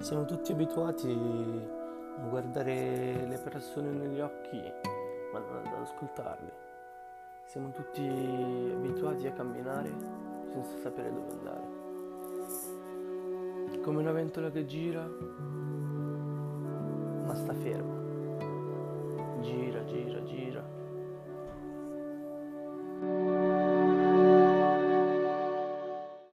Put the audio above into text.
Siamo tutti abituati a guardare le persone negli occhi, ma non ad ascoltarle. Siamo tutti abituati a camminare senza sapere dove andare. Come una ventola che gira, ma sta ferma.